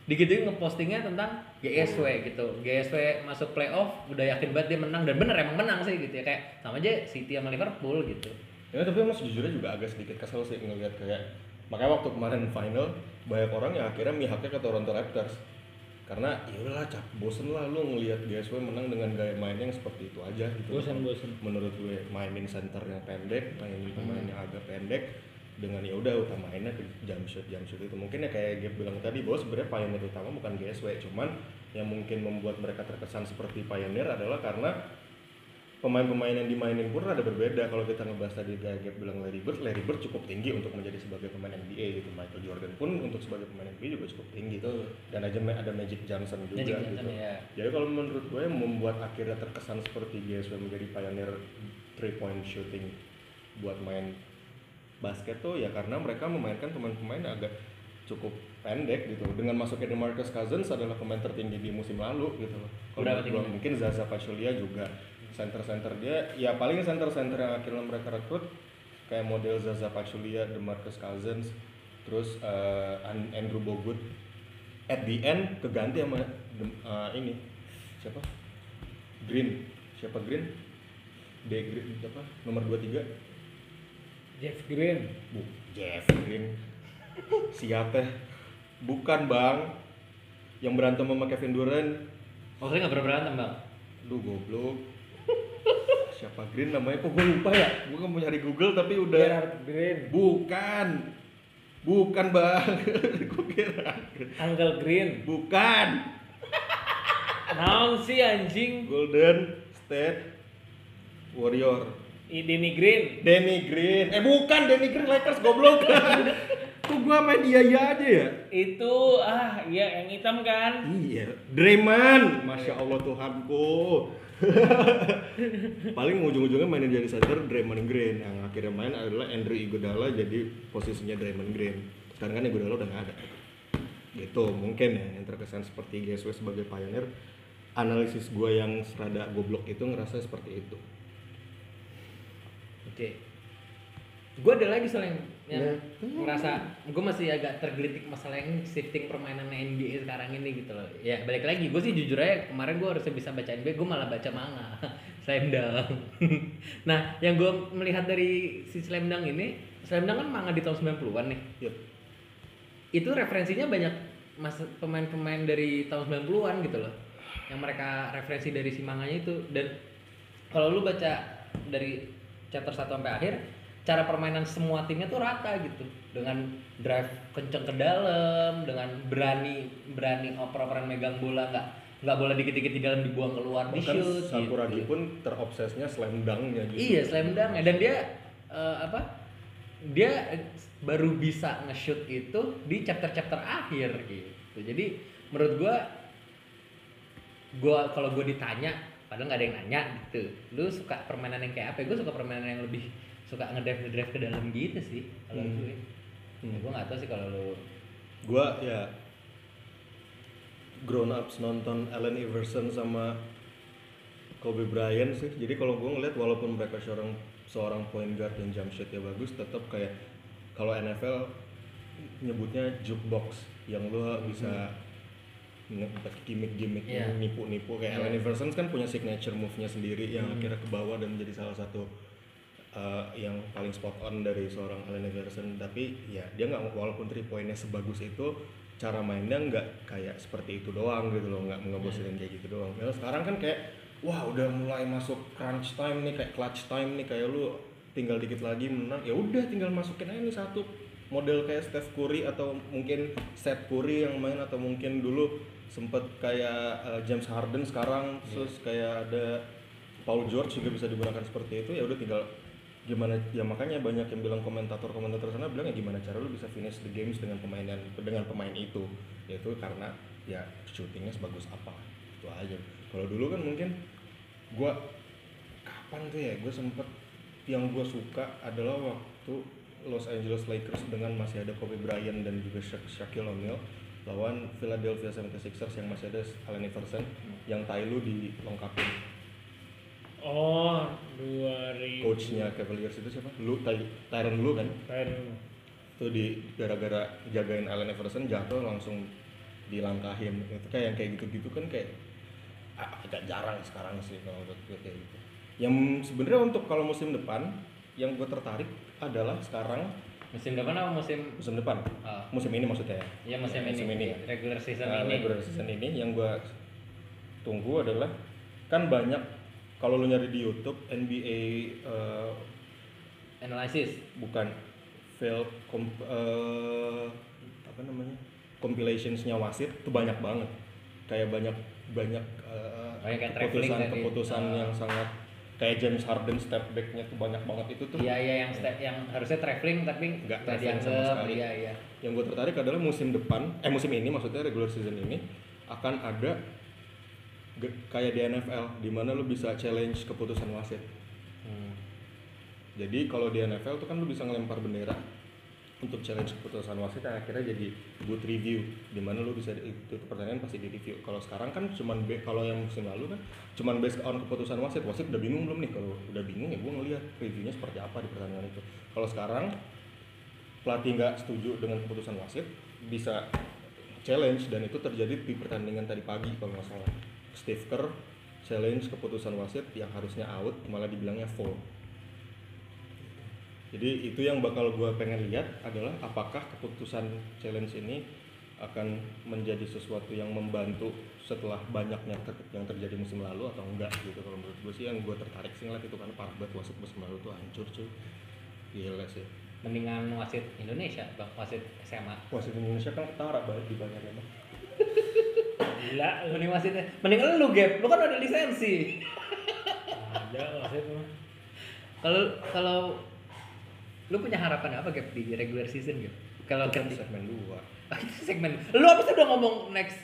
digituin ngepostingnya tentang GSW gitu. GSW masuk playoff udah yakin banget dia menang. Dan bener emang menang sih gitu ya. Kayak sama aja City sama Liverpool gitu. Ya tapi emang sejujurnya juga agak sedikit kesel sih ngelihat kayak makanya waktu kemarin final banyak orang yang akhirnya mihaknya ke Toronto Raptors karena ya udahlah cap bosen lah lu ngelihat GSW menang dengan gaya mainnya yang seperti itu aja gitu. Bosen, bosen. menurut gue mainin center yang pendek mainin pemain yang agak pendek dengan ya udah utamainnya ke jump shot jump shot itu. Mungkin ya kayak Gabe bilang tadi bahwa sebenarnya pioneer utama bukan GSW cuman yang mungkin membuat mereka terkesan seperti pioneer adalah karena pemain-pemain yang dimainin pun ada berbeda. Kalau kita ngebahas tadi kayak Gabe bilang Larry Bird Larry Bird cukup tinggi untuk menjadi sebagai pemain NBA gitu. Michael Jordan pun untuk sebagai pemain NBA juga cukup tinggi. Dan aja ada Magic Johnson juga Magic gitu. Johnson, ya. jadi kalau menurut gue yang membuat akhirnya terkesan seperti GSW menjadi pioneer three point shooting buat main basket tuh ya karena mereka memainkan pemain-pemain agak cukup pendek gitu. Dengan masuknya DeMarcus Cousins adalah pemain tertinggi di musim lalu gitu loh. Kalau mungkin Zaza Pachulia juga center-center dia ya paling center-center yang akhirnya mereka rekrut kayak model Zaza Pachulia, DeMarcus Cousins terus An- Andrew Bogut at the end keganti sama eh, ini siapa Green siapa Green D Green apa nomor 23 Jeff Green Bu, Jeff Green. Siapa? Bukan bang. Yang berantem sama Kevin Durant. oh saya nggak pernah berantem bang Lu goblok. Siapa Green namanya? Kok gue lupa ya? Gue kan mau nyari Google tapi udah. Gerard Green Bukan. Bukan bang. Gue kira. Uncle Green Bukan. naon sih anjing Golden State Warrior. I Denny Green Danny Green. Eh bukan Danny Green Lakers goblok. Kok gua main dia iya aja ya? itu ah iya yang hitam kan Iya, Draymond, masya Allah Tuhanku. Paling ujung-ujungnya mainin jadi center Draymond Green yang akhirnya main adalah Andrew Iguodala jadi posisinya Draymond Green. Sekarang kan Iguodala udah nggak ada. Gitu mungkin ya yang terkesan seperti GSW sebagai pioneer. Analisis gue yang serada goblok itu ngerasa seperti itu. Oke. Gue ada lagi yang Ya. ngerasa gue masih agak tergelitik masalah yang shifting permainan NBA sekarang ini gitu loh. Ya balik lagi, gue sih jujur aja kemarin gue harusnya bisa baca NBA, gue malah baca manga, Slam Dunk. nah, yang gue melihat dari si Slam Dunk ini, Slam Dunk kan manga di tahun 90-an nih. Yep. Itu referensinya banyak mas pemain-pemain dari tahun 90-an gitu loh. Yang mereka referensi dari si manganya itu dan kalau lu baca dari chapter 1 sampai akhir cara permainan semua timnya tuh rata gitu. Dengan drive kenceng ke dalam dengan berani berani oper-operan megang bola nggak nggak bola dikit-dikit di dalam dibuang keluar di shoot Sakuragi gitu. pun terobsesnya slam dunk-nya gitu. iya slam dunk dan dia eh, apa dia baru bisa nge-shoot itu di chapter-chapter akhir gitu. Jadi menurut gua gua kalau gua ditanya padahal nggak ada yang nanya gitu. Lu suka permainan yang kayak apa? Gue suka permainan yang lebih suka ngedrive ngedrive ke dalam gitu sih kalau Hmm. gue Hmm. gue nggak tahu sih kalau lu gua ya grown ups nonton Allen Iverson sama Kobe Bryant sih jadi kalau gua ngeliat walaupun mereka seorang seorang point guard yang jump shotnya bagus tetap kayak kalau NFL nyebutnya jukebox yang lo bisa nge- pakai gimmick-gimmick Iya. nipu-nipu kayak Iya. Allen Iverson kan punya signature move-nya sendiri yang Hmm. akhirnya ke bawah dan menjadi salah satu uh, yang paling spot on dari seorang Allen Iverson. Tapi ya dia nggak walaupun three pointnya sebagus itu cara mainnya nggak kayak seperti itu doang gitu loh nggak ngebosenin kayak gitu doang. Nah, sekarang kan kayak wah udah mulai masuk crunch time nih kayak clutch time nih kayak lu tinggal dikit lagi menang ya udah tinggal masukin aja nih satu model kayak Steph Curry atau mungkin Seth Curry yang main atau mungkin dulu sempet kayak eh, James Harden sekarang terus kayak ada Paul George juga bisa digunakan seperti itu ya udah tinggal gimana ya makanya banyak yang bilang komentator komentator sana bilang ya gimana cara lu bisa finish the games dengan pemain dan dengan pemain itu. Yaitu karena ya shootingnya sebagus apa itu aja. Kalau dulu kan mungkin gua kapan tuh ya gue sempet yang gue suka adalah waktu Los Angeles Lakers dengan masih ada Kobe Bryant dan juga Sha- Shaquille O'Neal lawan Philadelphia 76ers yang masih ada Allen Iverson yang Tai Lu dilengkapin Oh, 2000. coachnya Cavaliers itu siapa? Lu Ty- Tyron Lu kan? Tyron. Itu di gara-gara jagain Allen Iverson jatuh langsung dilangkahin. Itu kayak yang kayak gitu-gitu kan kayak ah, agak jarang sekarang sih kalau menurut gue kayak gitu. Yang sebenarnya untuk kalau musim depan yang gue tertarik adalah sekarang Musim depan apa musim musim depan. Ah. Musim ini maksudnya ya. ya musim, Ya, musim ini, ini. regular season Nah, ini regular season ini yang gue tunggu adalah kan banyak kalau lu nyari di YouTube NBA eh, analysis. Bukan. Fail kom, eh, apa namanya? Compilationsnya wasit itu banyak banget. Kayak banyak banyak Banyak yang keputusan tadi. keputusan Ah. yang sangat kayak James Harden step backnya tuh banyak banget. Itu tuh iya iya yang step yang harusnya traveling tapi Nggak traveling sama sekali. iya iya. Yang gue tertarik adalah musim depan eh musim ini maksudnya regular season ini akan ada kayak di NFL di mana lu bisa challenge keputusan wasit. Hmm. jadi kalau di NFL tuh kan lu bisa ngelempar bendera untuk challenge keputusan wasit yang akhirnya jadi good review di mana lu bisa itu, pertandingan pasti di review. Kalau sekarang kan cuman kalau yang musim lalu kan cuman based on keputusan wasit. Wasit udah bingung belum nih? Kalau udah bingung ya gue ngeliat reviewnya seperti apa di pertandingan itu. Kalau sekarang pelatih nggak setuju dengan keputusan wasit bisa challenge dan itu terjadi di pertandingan tadi pagi kalau nggak salah Steve Kerr challenge keputusan wasit yang harusnya out malah dibilangnya foul jadi itu yang bakal gue pengen lihat adalah apakah keputusan challenge ini akan menjadi sesuatu yang membantu setelah banyaknya ter- yang terjadi musim lalu atau enggak gitu. Kalau menurut gue sih yang gue tertarik sih ngeliat itu karena parah banget wasit musim lalu tuh hancur cuy. Gila sih. Mendingan wasit Indonesia bang wasit SMA wasit Indonesia kan ketara banget di banyak Gila, lu mending wasitnya mending lu gap. Lu kan ada lisensi. Ada wasit mah. kalau kalau lu punya harapan apa gap di regular season gap? Kalau kan segmen dua Ah, itu segmen. Lu apa sih udah ngomong next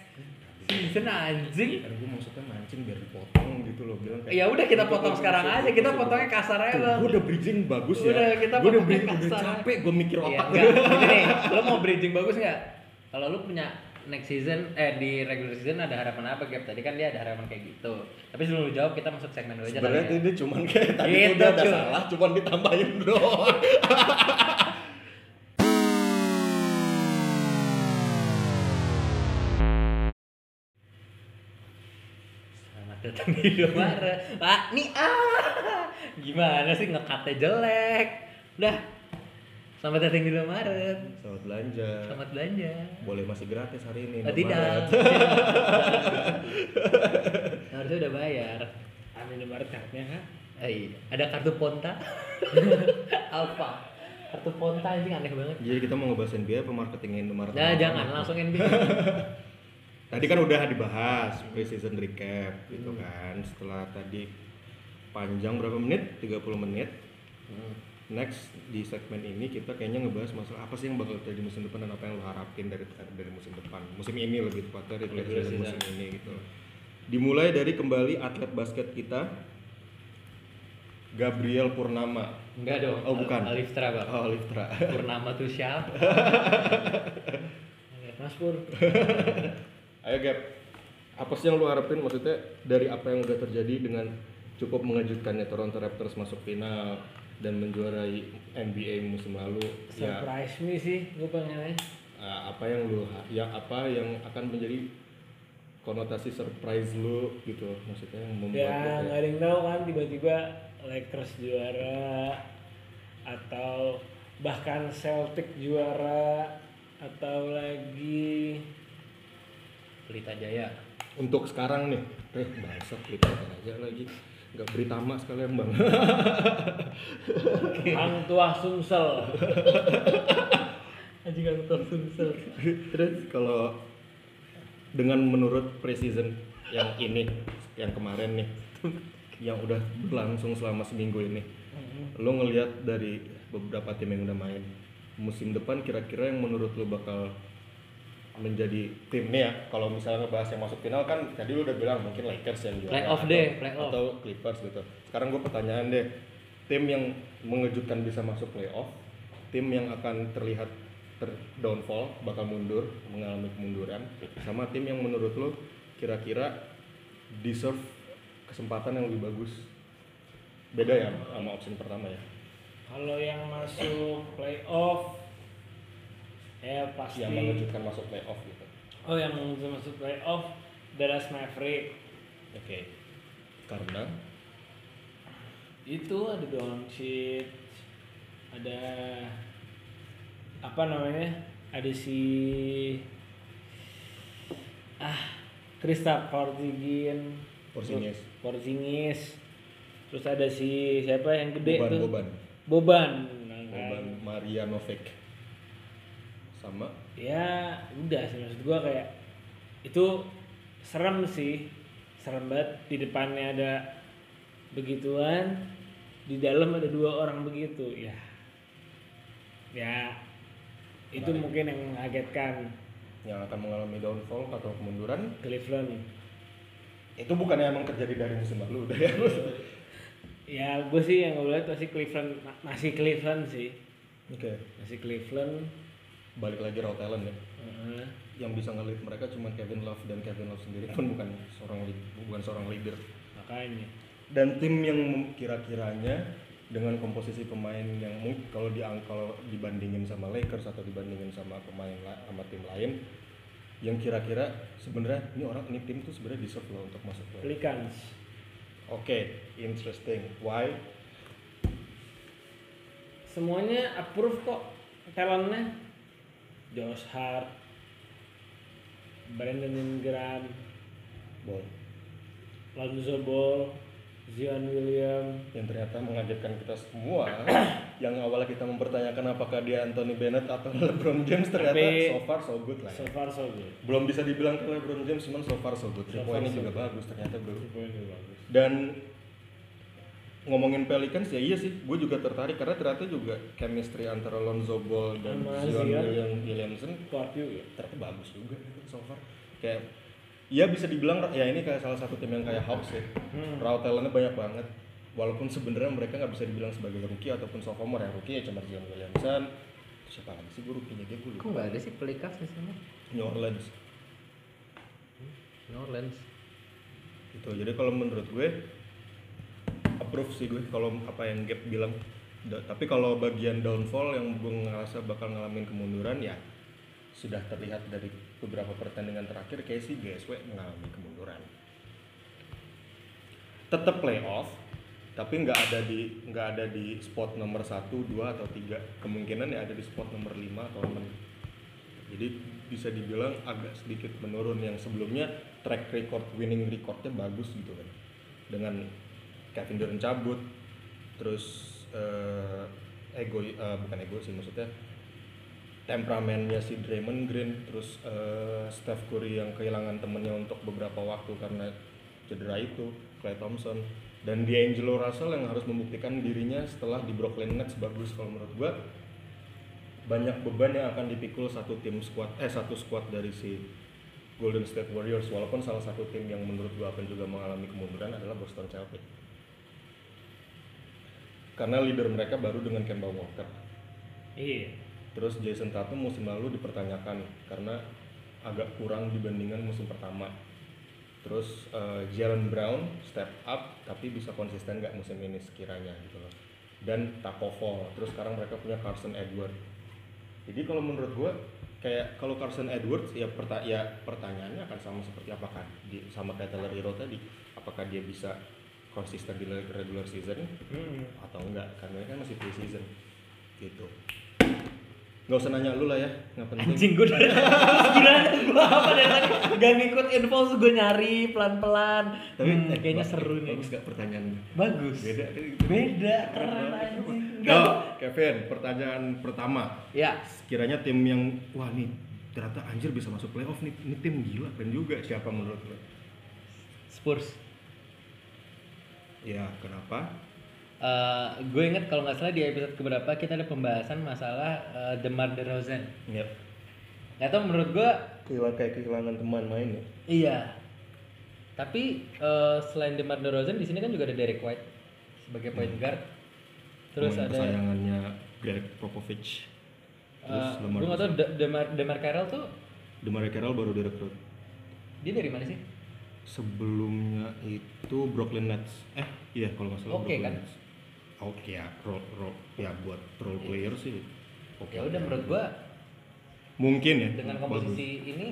season anjing? Kan gue maksudnya mancing biar dipotong gitu loh bilang ya udah kita potong sekarang aja. Kita potongnya kasar aja bang gua udah bridging bagus ya. Udah, kita Gua udah, potongnya bri- udah capek gue mikir Iya, otak enggak. Gini nih, lu mau bridging bagus nggak? Kalau lu punya next season, eh di regular season ada harapan apa Gap? Tadi kan dia ada harapan kayak gitu. Tapi sebelum lu jawab kita masuk segmen dulu aja kali Sebenarnya ya. cuman kayak tadi Gitu, udah ada salah, cuman ditambahin doang. Selamat datang di Indomaret. Pak, nih ah. Gimana sih ngekatnya jelek? Udah. Selamat datang di Indomaret. Selamat belanja. Selamat belanja. Boleh masih gratis hari ini. Oh, tidak. Indomaret. Harusnya udah bayar. Ada Indomaret cardnya kan? Eh, iya. Ada kartu Ponta. Apa? Kartu Ponta anjing aneh banget. Jadi kita mau ngebahas NBA apa marketing Indomaret? Nah, jangan langsung NBA. Tadi kan udah dibahas pre-season recap gitu kan. Setelah tadi panjang berapa menit? 30 menit. Next di segmen ini kita kayaknya ngebahas masalah apa sih yang bakal terjadi musim depan dan apa yang lo harapin dari dari musim depan. Musim ini lebih tepatnya Regular season season. musim ini gitu. Dimulai dari kembali atlet basket kita Gabriel Purnama. Enggak dong. Oh, bukan. Aliftra, Bang. Oh, Liftra. Purnama tuh siapa? Mas Pur. Ayo Gap, apa sih yang lu harapin maksudnya dari apa yang udah terjadi dengan cukup mengejutkannya Toronto Raptors masuk final dan menjuarai NBA musim lalu ya Surprise me sih, gue pengennya. uh, apa yang lu ya apa yang akan menjadi konotasi surprise lu gitu maksudnya yang membuat Ya nggak ada yang tahu kan tiba-tiba Lakers juara atau bahkan Celtic juara atau lagi Pelita Jaya. untuk sekarang nih eh bahasa kita aja lagi nggak beri tamak sekalian bang Hang Tua Sumsel. Anjing kan tuh sumsel. terus kalau dengan menurut preseason yang ini yang kemarin nih yang udah berlangsung selama seminggu ini lo ngelihat dari beberapa tim yang udah main musim depan kira-kira yang menurut lo bakal menjadi timnya ya. Kalau misalnya ngebahas yang masuk final kan tadi lu udah bilang mungkin Lakers yang juara. Playoff atau- deh, playoff. atau Clippers gitu. Sekarang gue pertanyaan deh tim yang mengejutkan bisa masuk playoff tim yang akan terlihat ter downfall bakal mundur mengalami kemunduran sama tim yang menurut lo kira-kira deserve kesempatan yang lebih bagus? Beda ya sama option pertama ya. Kalau yang masuk playoff ya pasti. Yang mengejutkan masuk playoff gitu. Oh yang bisa masuk playoff Dallas Maverick. Oke. Karena? Itu ada Doncic ada apa namanya? Ada si ah Kristaps Porzingis. Porzingis. Porzingis. Terus ada si siapa yang gede Boban tuh? Boban. Boban. Nah, kan. Boban Marianovic sama? Ya udah sih maksud gua kayak itu serem sih. Serem banget di depannya ada begituan di dalam ada dua orang begitu ya. Ya itu Menarik. mungkin yang mengagetkan. Yang akan mengalami downfall atau kemunduran? Cleveland itu bukannya emang terjadi dari musim lalu udah ya? Ya gue sih yang gue lihat masih Cleveland ma- masih Cleveland sih. Oke. Masih Cleveland balik lagi raw talent ya Heeh. yang bisa ngelit mereka cuma Kevin Love dan Kevin Love sendiri pun bukan seorang lead- bukan seorang leader makanya dan tim yang kira-kiranya dengan komposisi pemain yang kalau di kalau dibandingin sama Lakers atau dibandingin sama pemain sama tim lain yang kira-kira sebenarnya ini orang ini tim tuh sebenarnya deserve loh untuk masuk playoff. Pelicans Oke, interesting. Why? semuanya approve kok talentnya Josh Hart Brandon Ingram Boy, Lonzo Ball Zion William yang ternyata mengagetkan kita semua. Yang awalnya kita mempertanyakan apakah dia Anthony Bennett atau LeBron James ternyata Tapi- so far so good lah so ya. far so good. Belum bisa dibilang ke LeBron James cuman so far so good. So point-nya so juga good. bagus ternyata bro. Poinnya bagus. Dan ngomongin Pelicans ya iya sih gue juga tertarik karena ternyata juga chemistry antara Lonzo Ball dan Zion. William Williamson kuat juga ternyata bagus juga so far kayak ya bisa dibilang ya ini kayak salah satu tim yang kayak Hawks ya Hmm. raw talentnya banyak banget walaupun sebenarnya mereka nggak bisa dibilang sebagai rookie ataupun sophomore ya rookie ya cuma Zion Williamson siapa lagi sih gue rookie-nya dia gue Kok lupa nggak ada sih Pelicans di sana? New Orleans New Orleans. gitu jadi kalau menurut gue approve sih gue kalau apa yang Gap bilang. Da- tapi kalau bagian downfall yang gue ngerasa bakal ngalamin kemunduran ya sudah terlihat dari beberapa pertandingan terakhir kayak sih GSW mengalami kemunduran. Tetap playoff tapi nggak ada di nggak ada di spot nomor 1, 2 atau 3 kemungkinan ya ada di spot nomor 5 atau 6 jadi bisa dibilang agak sedikit menurun. Yang sebelumnya track record winning recordnya bagus gitu kan. Dengan Kevin Durant cabut. Terus eh, ego eh, bukan ego sih maksudnya. Temperamennya si Draymond Green terus eh, Steph Curry yang kehilangan temennya untuk beberapa waktu karena cedera itu Klay Thompson. Dan D'Angelo Russell yang harus membuktikan dirinya setelah di Brooklyn Nets bagus kalau menurut gua. Banyak beban yang akan dipikul satu tim squad eh satu squad dari si Golden State Warriors. Walaupun salah satu tim yang menurut gua akan juga mengalami kemunduran adalah Boston Celtics karena leader mereka baru dengan Kemba Walker. Iya. Terus Jason Tatum musim lalu dipertanyakan karena agak kurang dibandingkan musim pertama. Terus eh, Jalen Brown step up tapi bisa konsisten nggak musim ini sekiranya gitu loh. Dan Takovol terus sekarang mereka punya Carson Edwards. Jadi kalau menurut gua kayak kalau Carson Edwards ya, perta ya pertanyaannya akan sama seperti apakah di, sama kayak Tyler Hero tadi. Apakah dia bisa konsisten di regular season Hmm. atau enggak? Karena ini kan masih preseason. Gitu. Nggak usah nanya lu lah ya nggak penting. Anjing gue gila gue apa dari tadi? Gak ngikut info gue nyari pelan-pelan. Tapi Hmm, eh, kayaknya seru nih. bagus gak pertanyaannya bagus. Beda. Beda keren anjing. Yo, Kevin pertanyaan pertama. Ya. Sekiranya tim yang wah nih ternyata anjir bisa masuk playoff nih. Ini tim gila keren juga. Siapa menurut lo Spurs. Ya kenapa Eh, gue inget kalau nggak salah di episode keberapa kita ada pembahasan masalah eh, DeMar DeRozan. ya Nggak tahu menurut gue kehilangan kayak kehilangan teman main ya iya. Tapi eh, selain DeMar DeRozan di sini kan juga ada Derek White sebagai point guard. Terus Teman ada kesayangannya Greg Popovich terus eh, Lamar gue nggak tahu De- Demar Demar Carroll tuh Demar Carroll baru direkrut dia dari mana sih? Sebelumnya itu Brooklyn Nets eh iya kalau nggak salah Oke, Brooklyn kan? Nets oke ya role, role ya buat role player sih oke Ya udah menurut gue mungkin ya dengan bagus. komposisi ini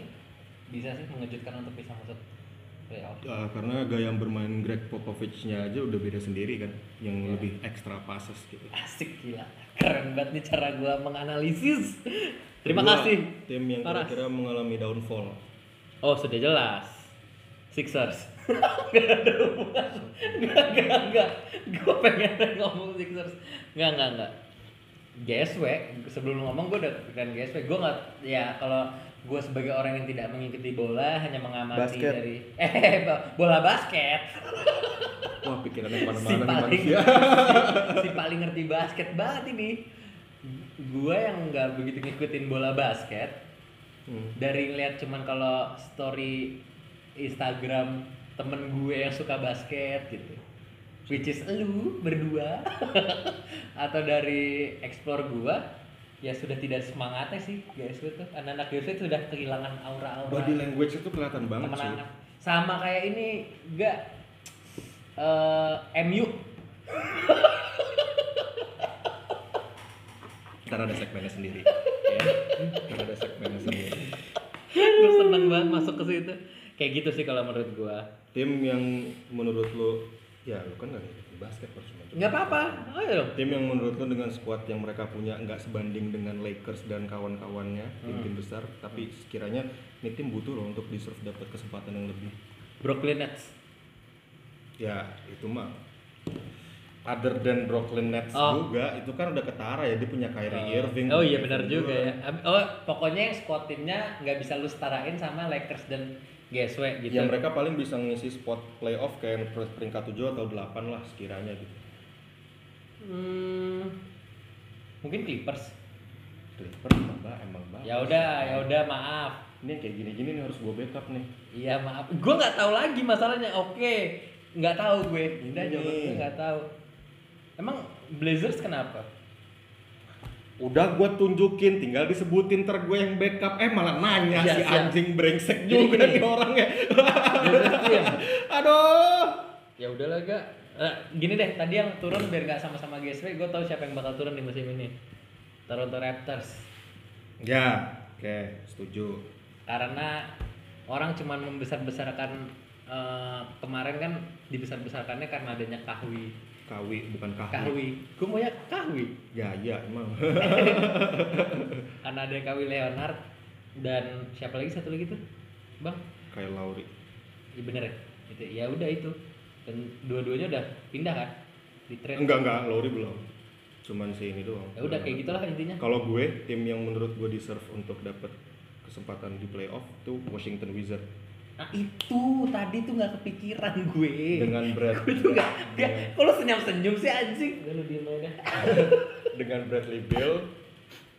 bisa sih mengejutkan untuk bisa masuk playoff. Uh, karena gaya bermain Greg Popovich-nya aja udah beda sendiri kan yang Iya. lebih ekstra passes gitu Asik gila. Keren banget nih cara gua menganalisis. Terima Kedua, kasih. tim yang kira-kira mengalami downfall Oh, sudah jelas. Sixers. Gak ada hubungan. Gak, gak, gak. Gue pengen ngomong Sixers. Gak, gak, gak. GSW, sebelum ngomong gue udah pikiran GSW. Gue gak, ya kalau gue sebagai orang yang tidak mengikuti bola, hanya mengamati Basket. dari... Eh, bola basket. wah pikirannya si ke mana-mana nih paling manusia si paling ngerti basket banget ini gue yang nggak begitu ngikutin bola basket Hmm. dari lihat cuman kalau story Instagram temen gue yang suka basket gitu. Which is lu berdua. Atau dari explore gue ya sudah tidak semangatnya sih guys. Itu anak-anak itu sudah kehilangan aura-aura. Body language itu kelihatan banget sih sama kayak ini enggak. Eh MU ntar ada segmennya sendiri. Ya ntar ada segmennya sendiri. Gue seneng banget masuk ke situ kayak gitu sih kalau menurut gua. Tim yang menurut lo ya lo kan nggak ngikutin basket percuma nggak apa-apa. Ayo. Tim yang menurut lo dengan squad yang mereka punya nggak sebanding dengan Lakers dan kawan-kawannya tim-tim Hmm. besar tapi sekiranya ini tim butuh loh untuk deserve dapat kesempatan yang lebih. Brooklyn Nets. Ya itu mah other than Brooklyn Nets Oh. juga itu kan udah ketara ya dia punya Kyrie Irving oh iya benar juga ya. Oh pokoknya yang squad timnya nggak bisa lu setarain sama Lakers dan GSW gitu. Ya mereka paling bisa ngisi spot playoff kayak peringkat 7 atau 8 lah sekiranya gitu. Hmm, mungkin Clippers. Clippers emang ba- emang banget ya udah ya udah maaf. Ini kayak gini-gini nih harus gue backup nih. Iya maaf. Gue nggak tahu lagi masalahnya. Oke. Nggak tahu gue. Udah Ini. jawaban gue nggak tahu. Emang Blazers kenapa udah gue tunjukin tinggal disebutin ter gue yang backup. Eh malah nanya Iya, si siap. anjing brengsek Jadi juga gini. nih orangnya. Tim aduh. Ya udahlah gak Eh, gini deh tadi yang turun biar nggak sama-sama GSW gue tahu siapa yang bakal turun di musim ini. Toronto Raptors. Ya oke setuju. Karena orang cuman membesar-besarkan eh, kemarin kan dibesar-besarkannya karena adanya Kahwi kawi bukan kahwi. Kahwi. Gue mau ya Kahwi. Ya ya emang. Karena ada Kahwi Leonard dan siapa lagi satu lagi tuh? Bang? Kayak Lauri. Iya bener ya? Itu ya udah itu. Dan dua-duanya udah pindah kan? Di trade. Enggak enggak. Lauri belum. Cuman si ini doang. Ya udah kayak gitulah intinya. Kalau gue tim yang menurut gue deserve untuk dapat kesempatan di playoff tuh Washington Wizards itu tadi tuh nggak kepikiran gue. dengan Brad gue tuh nggak. Kok lu senyum senyum sih anjing? Udah lu diem aja. dengan Bradley Beal,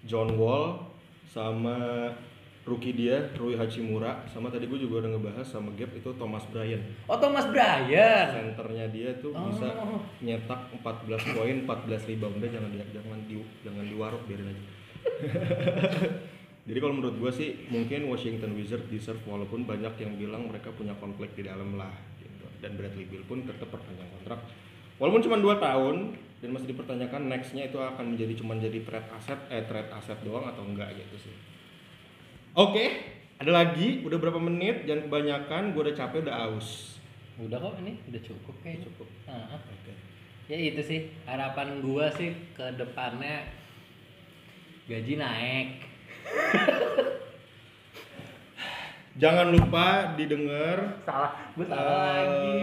John Wall, sama rookie dia Rui Hachimura, sama tadi gue juga udah ngebahas sama Gap itu Thomas Bryant. Oh Thomas Bryan. Senternya dia tuh Oh. bisa nyetak 14 poin, 14 rebound. Udah jangan di, jangan di jangan diwarok biarin aja. Jadi kalau menurut gue sih mungkin Washington Wizards deserve walaupun banyak yang bilang mereka punya konflik di dalam lah gitu. Dan Bradley Beal pun tetap perpanjang kontrak. Walaupun cuma 2 tahun dan masih dipertanyakan nextnya itu akan menjadi cuma jadi trade aset eh trade aset doang atau enggak gitu sih. Oke, ada lagi udah berapa menit jangan kebanyakan gue udah capek udah aus. Udah kok ini udah cukup kayak Cukup. Heeh. Oke. Ya itu sih harapan gua sih ke depannya gaji naik. Jangan lupa didengar Salah, gue salah eh, lagi.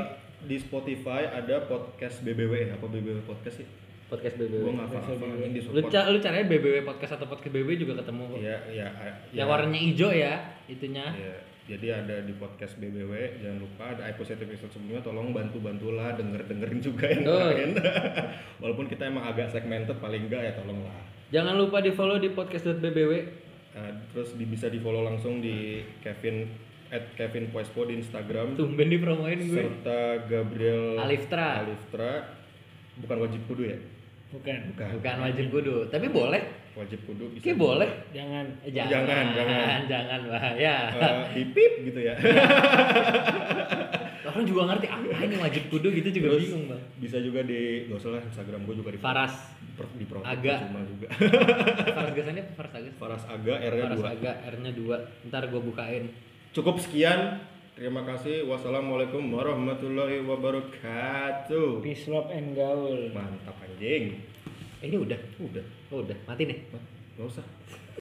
di Spotify ada podcast BBW apa BBW podcast sih? podcast BBW. Gua nggak hafal ini di Lu, ca- lu caranya BBW podcast atau podcast BBW juga ketemu kok. Iya, iya, iya. Yang warnanya hijau ya, itunya. Iya, jadi ada di podcast BBW, jangan lupa ada episode episode sebelumnya tolong bantu bantulah denger dengerin juga yang Betul. lain. Walaupun kita emang agak segmented paling enggak ya tolonglah. Jangan lupa di follow di podcast.bbw. Nah, terus di, bisa di follow langsung di Kevin at Kevin Poespo di Instagram Tumben di promoin gue. serta Gabriel Aliftra. Aliftra bukan wajib kudu ya? Bukan. Bukan. Bukan wajib kudu, tapi boleh. Wajib kudu bisa. Oke, boleh. Jangan. Eh, Jangan, jangan. jangan, jangan bahaya. Eh, dipip gitu ya. Orang juga ngerti apa ini wajib kudu gitu juga Terus bingung bang. bisa juga di gak usah lah Instagram gue juga di Faras, di pro Aga. cuma juga. Faras gasannya Faras Agus? Faras Aga R-nya Faras 2. Aga, R-nya 2 Ntar gue bukain. Cukup sekian. Terima kasih. Wassalamualaikum warahmatullahi wabarakatuh. Peace, love, and gaul. Mantap anjing. Eh, ini udah. Udah. Oh, udah. Mati nih. Gak usah.